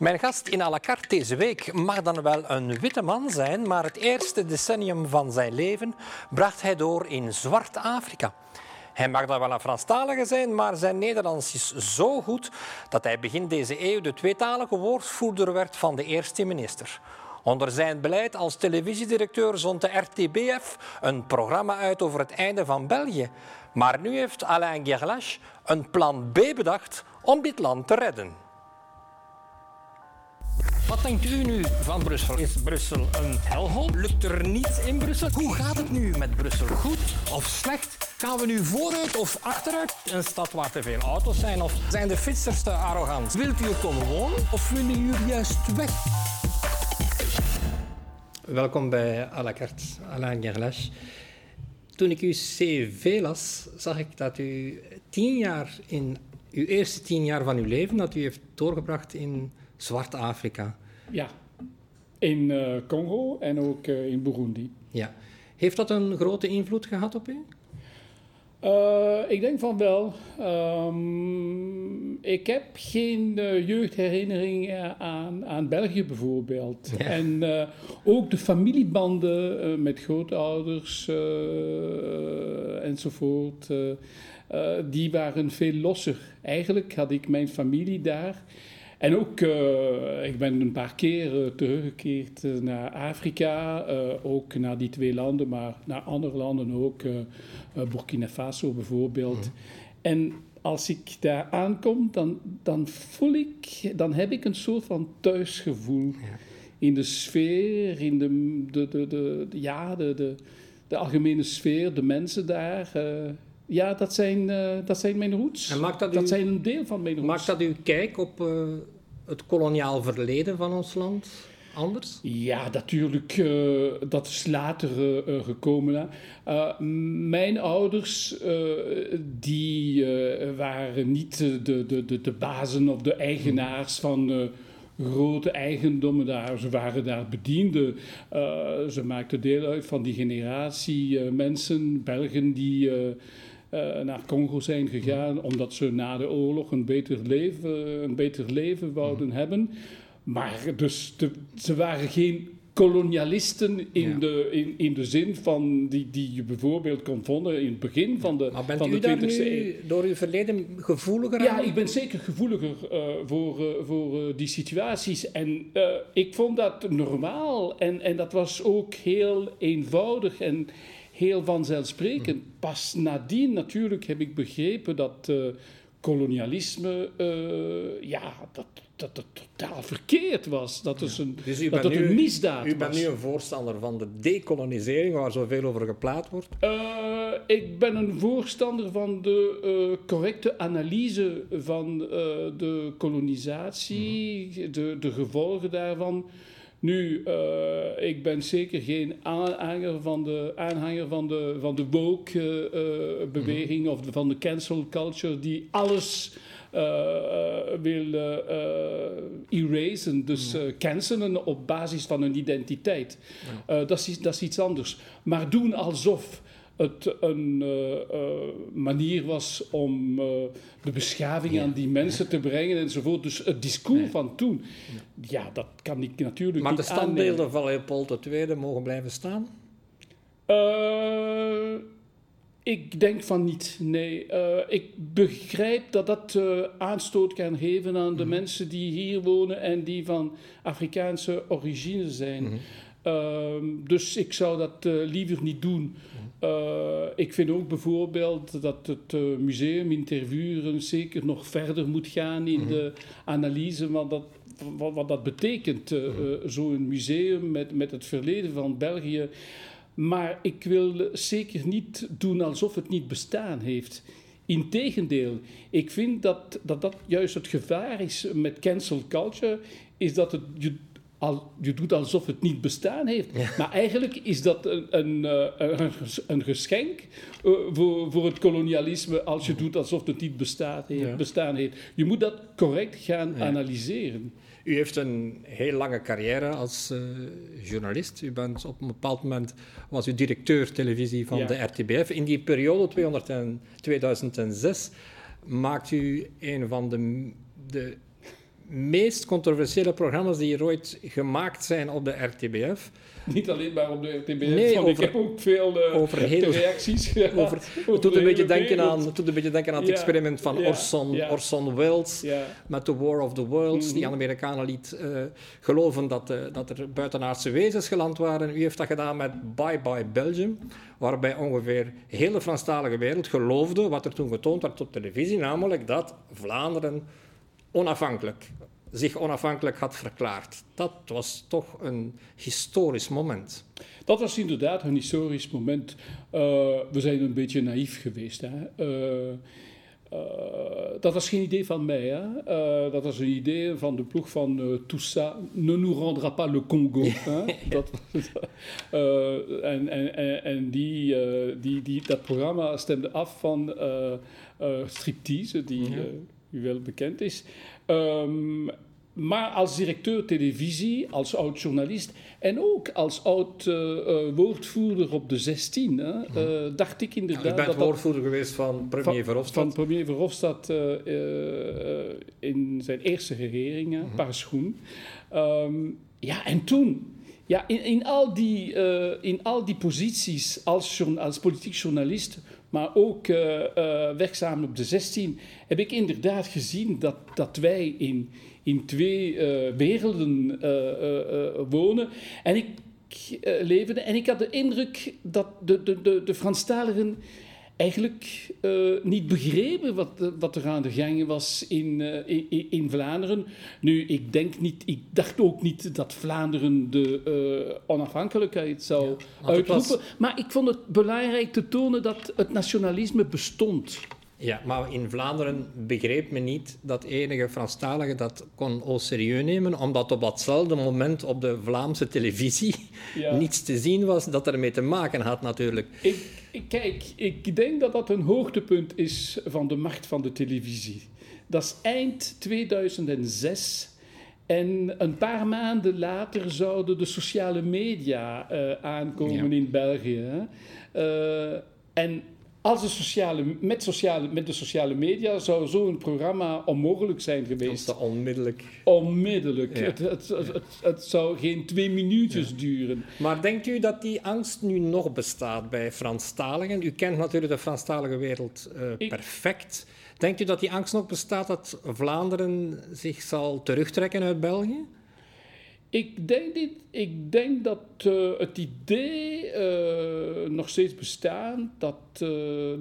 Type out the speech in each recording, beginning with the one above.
Mijn gast in à la carte deze week mag dan wel een witte man zijn, maar het eerste decennium van zijn leven bracht hij door in Zwart Afrika. Hij mag dan wel een Franstalige zijn, maar zijn Nederlands is zo goed dat hij begin deze eeuw de tweetalige woordvoerder werd van de eerste minister. Onder zijn beleid als televisiedirecteur zond de RTBF een programma uit over het einde van België. Maar nu heeft Alain Gerlache een plan B bedacht om dit land te redden. Wat denkt u nu van Brussel? Is Brussel een helhol? Lukt er niets in Brussel? Hoe gaat het nu met Brussel? Goed of slecht? Gaan we nu vooruit of achteruit? Een stad waar te veel auto's zijn? Of zijn de fietsers te arrogant? Wilt u er komen wonen of willen jullie juist weg? Welkom bij à la carte, Alain Gerlache. Toen ik uw cv las, zag ik dat u tien jaar in uw eerste tien jaar van uw leven dat u heeft doorgebracht in Zwart-Afrika. Ja, in uh, Congo en ook uh, in Burundi. Ja. Heeft dat een grote invloed gehad op u? Uh, ik denk van wel. Um, ik heb geen uh, jeugdherinneringen aan, aan België bijvoorbeeld. Ja. En uh, ook de familiebanden met grootouders enzovoort, die waren veel losser. Eigenlijk had ik mijn familie daar. En ook, uh, ik ben een paar keer uh, teruggekeerd uh, naar Afrika, ook naar die twee landen, maar naar andere landen ook, Burkina Faso bijvoorbeeld. En als ik daar aankom, dan, dan voel ik, dan heb ik een soort van thuisgevoel ja. in de sfeer, in de, de, de, de, de ja, de, de, de, algemene sfeer, de mensen daar. Ja, dat zijn, uh, dat zijn mijn roots. En maakt dat, zijn een deel van mijn roots. Maakt dat uw kijk op uh, het koloniaal verleden van ons land anders? Ja, natuurlijk. Uh, dat is later gekomen. mijn ouders, die waren niet de, de, de, de bazen of de eigenaars van grote eigendommen daar. Ze waren daar bedienden. Uh, ze maakten deel uit van die generatie uh, mensen, Belgen, die uh, naar Congo zijn gegaan omdat ze na de oorlog een beter leven, een beter leven wouden mm. hebben. Maar dus de, ze waren geen kolonialisten in, de, in, in de zin van die, die je bijvoorbeeld kon vinden in het begin van de, maar bent van u de 20e eeuw. door uw verleden gevoeliger Ja, ik ben zeker gevoeliger uh, voor, uh, voor uh, die situaties. En ik vond dat normaal en, en dat was ook heel eenvoudig en heel vanzelfsprekend. Mm. Pas nadien natuurlijk heb ik begrepen dat kolonialisme, ja, dat dat het totaal verkeerd was. Dat, is een, dus dat het nu, een misdaad u bent was. nu een voorstander van de decolonisering, waar zoveel over geplaat wordt? Uh, ik ben een voorstander van de uh, correcte analyse van de kolonisatie, mm. de, de gevolgen daarvan. Nu, ik ben zeker geen aanhanger van de, aanhanger van de, van de woke-beweging mm. of de, van de cancel culture, die alles uh, wil erasen, dus uh, cancelen op basis van een identiteit. Ja. dat, is, dat is iets anders. Maar doen alsof het een manier was om de beschaving ja. aan die mensen te brengen enzovoort. Dus het discours nee. van toen, ja, dat kan ik natuurlijk maar niet Maar de standbeelden van Leopold II mogen blijven staan? Ik denk van niet, nee. Uh, ik begrijp dat dat uh, aanstoot kan geven aan de mm. mensen die hier wonen en die van Afrikaanse origine zijn. Mm. Uh, dus ik zou dat uh, liever niet doen. Mm. ik vind ook bijvoorbeeld dat het museum in Tervuren zeker nog verder moet gaan in de analyse wat dat, wat, wat dat betekent. Zo'n museum met, met het verleden van België. Maar ik wil zeker niet doen alsof het niet bestaan heeft. Integendeel, ik vind dat, dat dat juist het gevaar is met cancel culture, is dat het, je, al, je doet alsof het niet bestaan heeft. Ja. Maar eigenlijk is dat een, een, een, een geschenk uh, voor, voor het kolonialisme als je doet alsof het niet bestaat, heeft, bestaan heeft. Je moet dat correct gaan ja. analyseren. U heeft een heel lange carrière als uh, journalist. U bent op een bepaald moment was u directeur televisie van de RTBF. In die periode 200 en 2006 maakt u een van de, de meest controversiële programma's die er ooit gemaakt zijn op de RTBF. Niet alleen maar op de RTBF, nee, over, ik heb ook veel uh, over heel, reacties gehad. Over, doet een beetje denken aan, het een beetje denken aan het experiment van Orson, Orson Welles met The War of the Worlds, die mhm. aan Amerikanen liet uh, geloven dat, uh, dat er buitenaardse wezens geland waren. U heeft dat gedaan met Bye Bye Belgium, waarbij ongeveer de hele Franstalige wereld geloofde wat er toen getoond werd op televisie, namelijk dat Vlaanderen onafhankelijk, zich onafhankelijk had verklaard. Dat was toch een historisch moment. Dat was inderdaad een historisch moment. Uh, we zijn een beetje naïef geweest. Hè? Uh, uh, dat was geen idee van mij. Hè? Uh, dat was een idee van de ploeg van uh, ça ne nous rendra pas le Congo. dat, en en, en die, die, die, dat programma stemde af van striptease, die u wel bekend is. Um, maar als directeur televisie, als oud journalist en ook als oud uh, uh, woordvoerder op de 16, hè, uh, dacht ik inderdaad. Ja, je bent woordvoerder geweest van premier Verhofstadt? Van premier Verhofstadt in zijn eerste regering, mm -hmm. Paarsschoen. Um, ja, en toen. Ja, in, in, al die, in al die posities als, als politiek journalist maar ook uh, werkzaam op de 16, heb ik inderdaad gezien dat, dat wij in, in twee uh, werelden wonen. En ik leefde en ik had de indruk dat de, de, de, de Franstaligen eigenlijk uh, niet begrepen wat, wat er aan de gang was in, uh, in, in, Vlaanderen. Nu, ik, denk niet, ik dacht ook niet dat Vlaanderen de onafhankelijkheid zou ja, uitroepen. Maar ik vond het belangrijk te tonen dat het nationalisme bestond. Ja, maar in Vlaanderen begreep men niet dat enige Franstaligen dat kon au serieus nemen, omdat op datzelfde moment op de Vlaamse televisie ja. niets te zien was dat ermee te maken had natuurlijk. Ik, ik, kijk, ik denk dat dat een hoogtepunt is van de macht van de televisie. Dat is eind 2006 en een paar maanden later zouden de sociale media uh, aankomen in België. Uh, en als de sociale, met, sociale, met de sociale media zou zo'n programma onmogelijk zijn geweest. Dat onmiddellijk. Onmiddellijk. Het, het, het, het, zou geen twee minuutjes duren. Maar denkt u dat die angst nu nog bestaat bij Franstaligen? U kent natuurlijk de Franstalige wereld uh, perfect. Denkt u dat die angst nog bestaat dat Vlaanderen zich zal terugtrekken uit België? Ik denk, dit, ik denk dat uh, het idee uh, nog, steeds bestaat, dat, uh,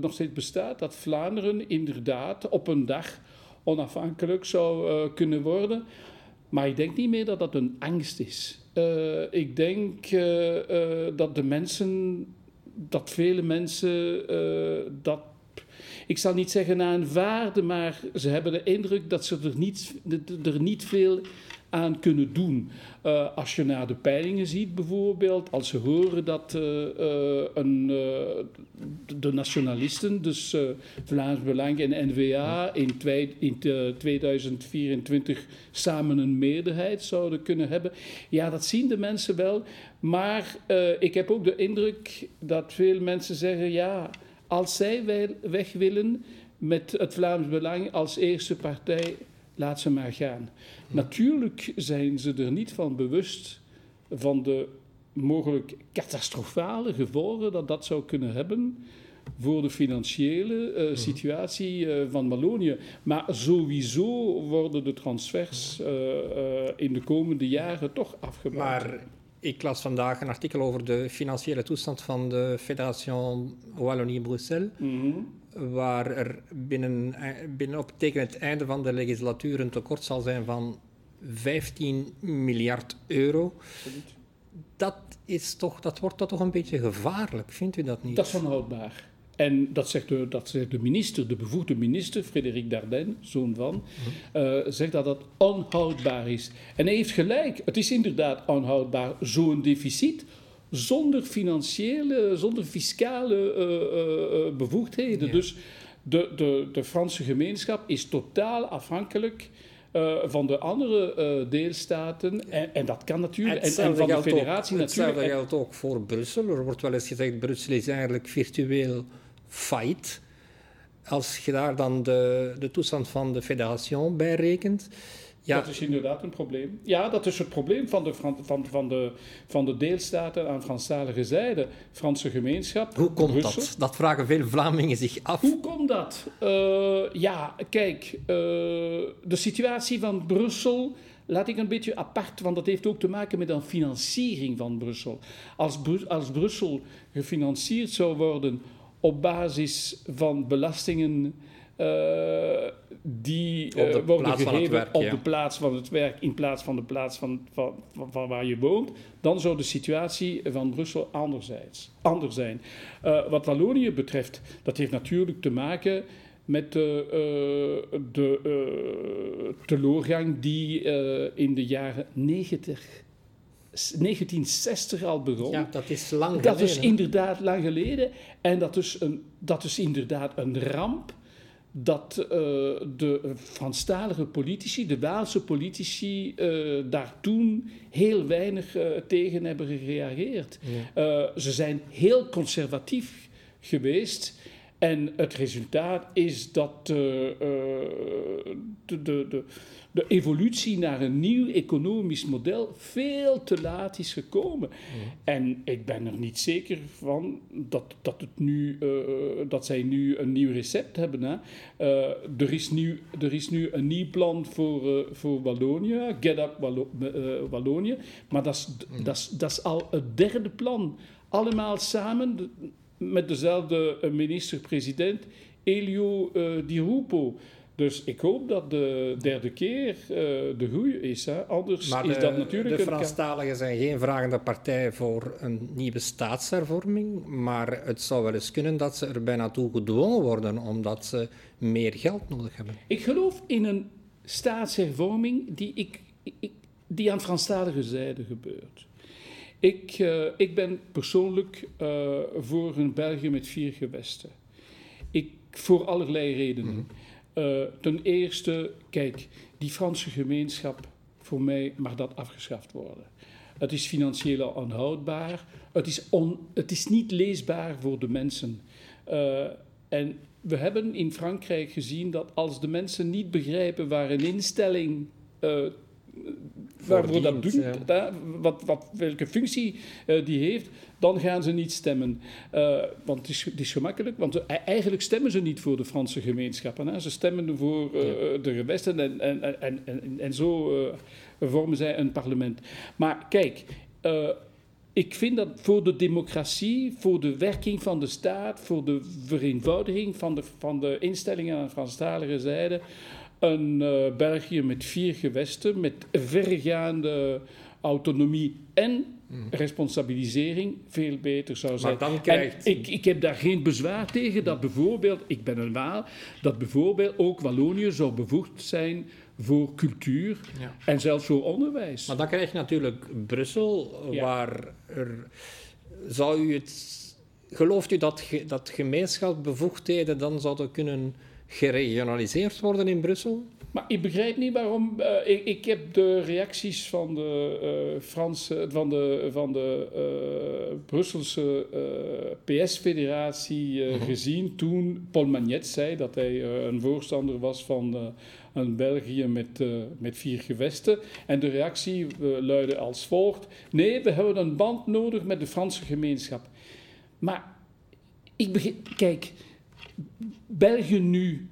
nog steeds bestaat dat Vlaanderen inderdaad op een dag onafhankelijk zou kunnen worden. Maar ik denk niet meer dat dat een angst is. ik denk dat de mensen, dat vele mensen dat ik zal niet zeggen aanvaarden, maar ze hebben de indruk dat ze er niet, er niet veel aan kunnen doen. Uh, als je naar de peilingen ziet bijvoorbeeld, als ze horen dat uh, uh, een, de nationalisten, dus Vlaams Belang en N-VA, in, in 2024 samen een meerderheid zouden kunnen hebben. Ja, dat zien de mensen wel. Maar ik heb ook de indruk dat veel mensen zeggen, ja, als zij weg willen met het Vlaams Belang als eerste partij laat ze maar gaan. Natuurlijk zijn ze er niet van bewust van de mogelijk catastrofale gevolgen dat dat zou kunnen hebben voor de financiële uh, situatie uh, van Wallonië. Maar sowieso worden de transfers uh, in de komende jaren toch afgebouwd. Maar ik las vandaag een artikel over de financiële toestand van de Fédération Wallonie-Bruxelles. Mm waar er binnen, binnen op tegen het einde van de legislatuur een tekort zal zijn van 15 miljard euro. Dat, is toch, dat wordt toch een beetje gevaarlijk, vindt u dat niet? Dat is onhoudbaar. En dat zegt, de, dat zegt de minister, de bevoegde minister, Frederik Dardenne, zoon van, uh, zegt dat dat onhoudbaar is. En hij heeft gelijk, het is inderdaad onhoudbaar, zo'n deficit zonder financiële, zonder fiscale uh, uh, bevoegdheden. Dus de, de, de Franse gemeenschap is totaal afhankelijk uh, van de andere deelstaten. En, en, dat kan natuurlijk. En, en, van de federatie ook, natuurlijk. Hetzelfde geldt ook voor Brussel. Er wordt wel eens gezegd: Brussel is eigenlijk virtueel fight. Als je daar dan de, de toestand van de federatie bij rekent Ja. Dat is inderdaad een probleem. Ja, dat is het probleem van de, van, van, de, van de deelstaten aan Franstalige zijde. Franse gemeenschap. Hoe komt dat? Dat vragen veel Vlamingen zich af. Hoe komt dat? Uh, ja, kijk, uh, de situatie van Brussel laat ik een beetje apart, want dat heeft ook te maken met de financiering van Brussel. Als, als Brussel gefinancierd zou worden op basis van belastingen die uh, worden gegeven op de plaats van het werk in plaats van de plaats van, van, van, waar je woont, dan zou de situatie van Brussel anders, anders zijn. Uh, wat Wallonië betreft, dat heeft natuurlijk te maken met de, de teleurgang die in de jaren 90 1960 al begon. Ja, dat is lang geleden. Dat is inderdaad lang geleden. En dat is, een, dat is inderdaad een ramp dat uh, de Franstalige politici, de Waalse politici, uh, daar toen heel weinig uh, tegen hebben gereageerd. ze zijn heel conservatief geweest. En het resultaat is dat de, de, de, de evolutie naar een nieuw economisch model veel te laat is gekomen. En ik ben er niet zeker van dat, dat, het nu, uh, dat zij nu een nieuw recept hebben. Hè. Uh, er, is nu, er is nu een nieuw plan voor, uh, voor Wallonië, Get Up Wallo Wallonië. Maar dat is, dat, is, dat is al het derde plan. Allemaal samen met dezelfde minister-president, Elio Di Rupo. Dus ik hoop dat de derde keer uh, de goede is. Hè. Anders is dat natuurlijk... De Franstaligen zijn geen vragende partij voor een nieuwe staatshervorming, maar het zou wel eens kunnen dat ze er bijna toe gedwongen worden, omdat ze meer geld nodig hebben. Ik geloof in een staatshervorming die, ik, ik die aan Franstalige zijde gebeurt. Ik, uh, ik ben persoonlijk uh, voor een België met vier gewesten. Ik, voor allerlei redenen. Mm -hmm. Uh, ten eerste, kijk, die Franse gemeenschap, voor mij mag dat afgeschaft worden. Het is financieel onhoudbaar. Het is, on, het is niet leesbaar voor de mensen. En we hebben in Frankrijk gezien dat als de mensen niet begrijpen waar een instelling uh, waarvoor dat doet, ja. wat, wat, welke functie uh, die heeft, dan gaan ze niet stemmen. Uh, want het is, het is, gemakkelijk, want eigenlijk stemmen ze niet voor de Franse gemeenschappen. Hè. Ze stemmen voor uh, de gewesten en, en, en, en, en zo vormen zij een parlement. Maar kijk, ik vind dat voor de democratie, voor de werking van de staat, voor de vereenvoudiging van de, van de instellingen aan de Franstalige zijde, een uh, België met vier gewesten, met verregaande autonomie en mhm. responsabilisering veel beter zou zijn. Maar dan krijgt... ik, ik heb daar geen bezwaar tegen dat bijvoorbeeld, ik ben een Waal, dat bijvoorbeeld ook Wallonië zou bevoegd zijn voor cultuur ja. en zelfs voor onderwijs. Maar dan krijg je natuurlijk Brussel, ja. waar er... Zou u het... Gelooft u dat, ge, dat gemeenschapsbevoegdheden dan zouden kunnen geregionaliseerd worden in Brussel? Maar ik begrijp niet waarom. Uh, ik, ik, heb de reacties van de uh, Franse, van de, van de uh, Brusselse PS-federatie -huh. gezien toen Paul Magnet zei dat hij een voorstander was van een België met, met vier gewesten. En de reactie luidde als volgt: nee, we hebben een band nodig met de Franse gemeenschap. Maar ik begin, kijk. België nu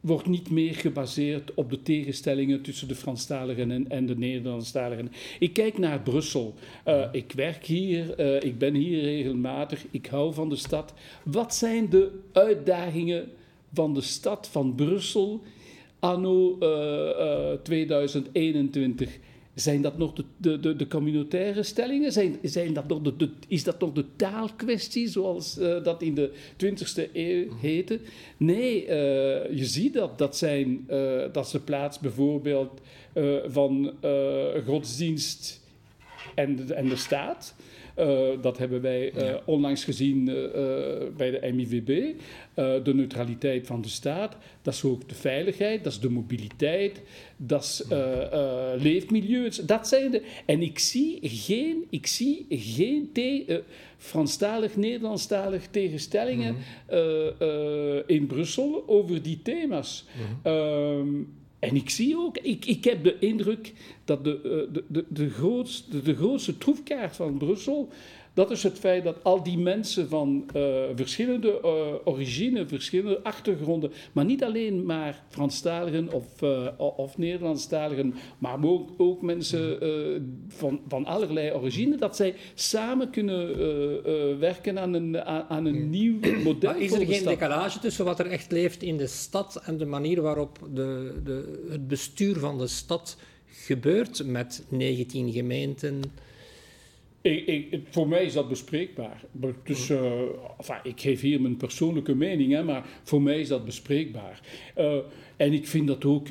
wordt niet meer gebaseerd op de tegenstellingen tussen de Franstaligen en, en de Nederlandstaligen. Ik kijk naar Brussel. Uh, ik werk hier, uh, ik ben hier regelmatig, ik hou van de stad. Wat zijn de uitdagingen van de stad van Brussel anno uh, 2021? Zijn dat nog de, de, de, de communautaire stellingen? Zijn, zijn dat nog de, de, is dat nog de taalkwestie, zoals uh, dat in de 20e eeuw heette? Nee, uh, je ziet dat. Dat, zijn, uh, dat ze plaats bijvoorbeeld van godsdienst en en de staat. Uh, dat hebben wij ja. onlangs gezien uh, bij de MIVB. de neutraliteit van de staat, dat is ook de veiligheid, dat is de mobiliteit, dat is leefmilieu. Dat zijn de. En ik zie geen, ik zie geen te, Franstalig, Nederlandstalig tegenstellingen mm -hmm. in Brussel over die thema's. Mm -hmm. En ik zie ook, ik, heb de indruk dat de, eh, de, de, de, grootste, de grootste troefkaart van Brussel dat is het feit dat al die mensen van uh, verschillende uh, origine, verschillende achtergronden, maar niet alleen maar Franstaligen of, uh, of Nederlandstaligen, maar ook, ook mensen van, van allerlei origine, dat zij samen kunnen werken aan een, aan, een nieuw model. Maar is er geen decalage tussen wat er echt leeft in de stad en de manier waarop de, de, het bestuur van de stad gebeurt met 19 gemeenten? Ik, ik, voor mij is dat bespreekbaar. Dus, uh, enfin, ik geef hier mijn persoonlijke mening, hè, maar voor mij is dat bespreekbaar. Uh, en ik vind dat ook.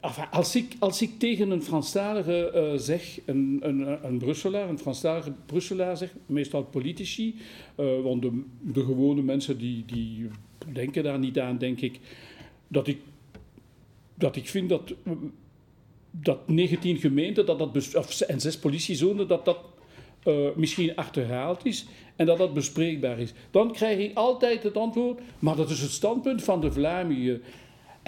Enfin, als, ik, als ik tegen een Franstalige uh, zeg, een, een, een Brusselaar, een Franstalige Brusselaar zeg, meestal politici, want de, de, gewone mensen die, die denken daar niet aan, denk ik, dat ik, dat ik vind dat, dat 19 gemeenten dat dat, of, en zes politiezonen, dat dat uh, misschien achterhaald is en dat dat bespreekbaar is. Dan krijg ik altijd het antwoord, maar dat is het standpunt van de Vlamingen.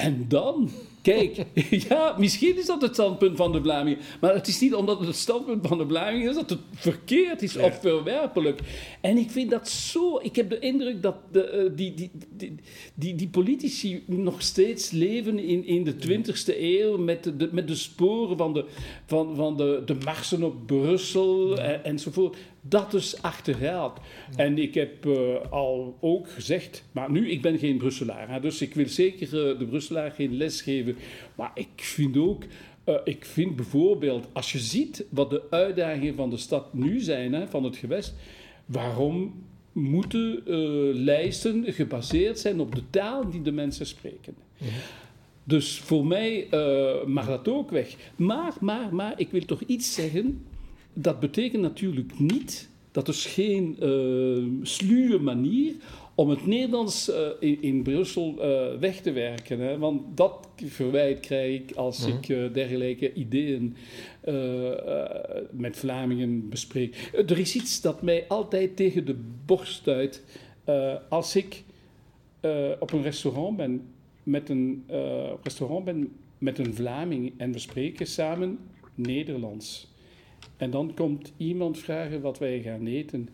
En dan, kijk, ja, misschien is dat het standpunt van de Vlamingen. Maar het is niet omdat het het standpunt van de Vlamingen is dat het verkeerd is of verwerpelijk. En ik vind dat zo. Ik heb de indruk dat de, uh, die, die, die, die, die, politici nog steeds leven in, in de 20e eeuw met de, met de sporen van de, van, van de, de marsen op Brussel en, enzovoort dat is achterhaald. En ik heb uh, al ook gezegd, maar nu, ik ben geen Brusselaar, hè, dus ik wil zeker uh, de Brusselaar geen les geven. Maar ik vind ook, uh, ik vind bijvoorbeeld, als je ziet wat de uitdagingen van de stad nu zijn, hè, van het gewest, waarom moeten lijsten gebaseerd zijn op de taal die de mensen spreken? Ja. Dus voor mij mag dat ook weg. Maar, maar, maar, ik wil toch iets zeggen dat betekent natuurlijk niet dat er geen uh, sluwe manier om het Nederlands uh, in, in, Brussel uh, weg te werken. Hè? Want dat verwijt krijg ik als mm. ik dergelijke ideeën met Vlamingen bespreek. Er is iets dat mij altijd tegen de borst stuit. als ik op een restaurant ben met een restaurant ben met een Vlaming en we spreken samen Nederlands. En dan komt iemand vragen wat wij gaan eten.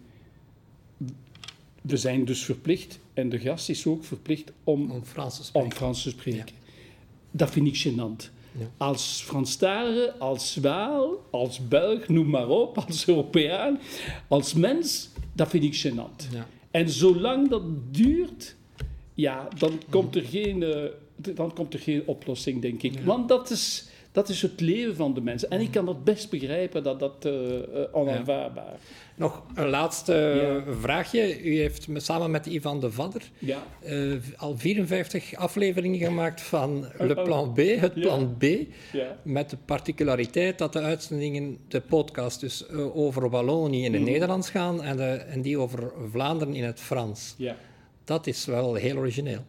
We zijn dus verplicht, en de gast is ook verplicht om, om Frans te spreken. Om Frans te spreken. Dat vind ik gênant. Ja. Als Franstalige, als Waal, als Belg, noem maar op, als Europeaan, als mens, dat vind ik gênant. Ja. En zolang dat duurt, ja, dan komt er geen, uh, dan komt er geen oplossing, denk ik. Want dat is dat is het leven van de mensen. En ik kan dat best begrijpen, dat dat uh, onaanvaardbaar ja. Nog een laatste ja. vraagje. U heeft samen met Ivan de Vadder ja. uh, al 54 afleveringen gemaakt van Le Plan B, het Plan B. Met de particulariteit dat de uitzendingen, de podcast, dus over Wallonië in het mm. Nederlands gaan en, de, en die over Vlaanderen in het Frans. Dat is wel heel origineel.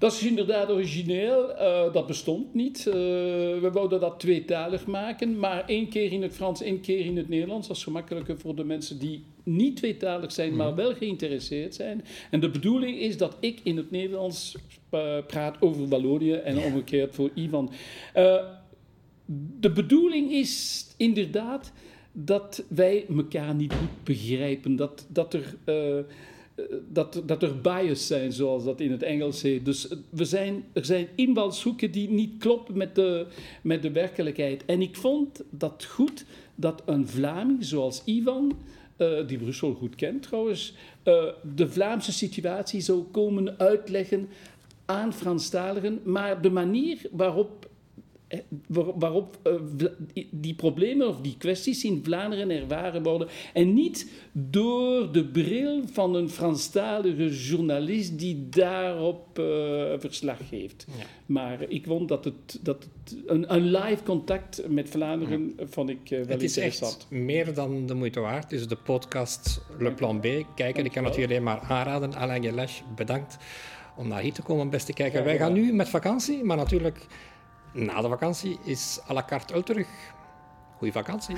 Dat is inderdaad origineel. Uh, dat bestond niet. Uh, we wilden dat tweetalig maken, maar één keer in het Frans, één keer in het Nederlands. Dat is gemakkelijker voor de mensen die niet tweetalig zijn, maar mhm. wel geïnteresseerd zijn. En de bedoeling is dat ik in het Nederlands uh, praat over Wallonië en omgekeerd voor Ivan. de bedoeling is inderdaad dat wij elkaar niet goed begrijpen. Dat, dat er eh, dat, dat er bias zijn, zoals dat in het Engels heet. Dus eh, we zijn, er zijn invalshoeken die niet kloppen met de, met de werkelijkheid. En ik vond dat goed dat een Vlaming zoals Ivan, uh, die Brussel goed kent trouwens, de Vlaamse situatie zou komen uitleggen aan Franstaligen, maar de manier waarop eh, waarop uh, die problemen of die kwesties in Vlaanderen ervaren worden. En niet door de bril van een Franstalige journalist die daarop uh, verslag geeft. Ja. Maar ik vond dat het, dat het een, een live contact met Vlaanderen ja. vond ik wel het is echt meer dan de moeite waard. Dus de podcast Le Plan B. Kijken, ik kan het jullie maar aanraden. Alain Gelesch, bedankt om naar hier te komen, beste kijker. Wij gaan nu met vakantie, maar natuurlijk na de vakantie is à la carte terug. Goeie vakantie.